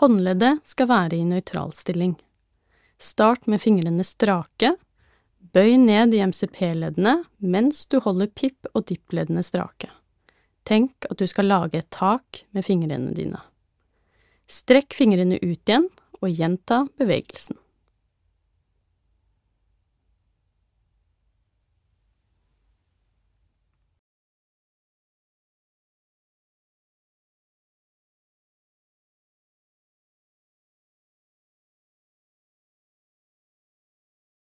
Håndleddet skal være i nøytralstilling. Start med fingrene strake, bøy ned i MCP-leddene mens du holder pip- og dipp-leddene strake. Tenk at du skal lage et tak med fingrene dine. Strekk fingrene ut igjen og gjenta bevegelsen.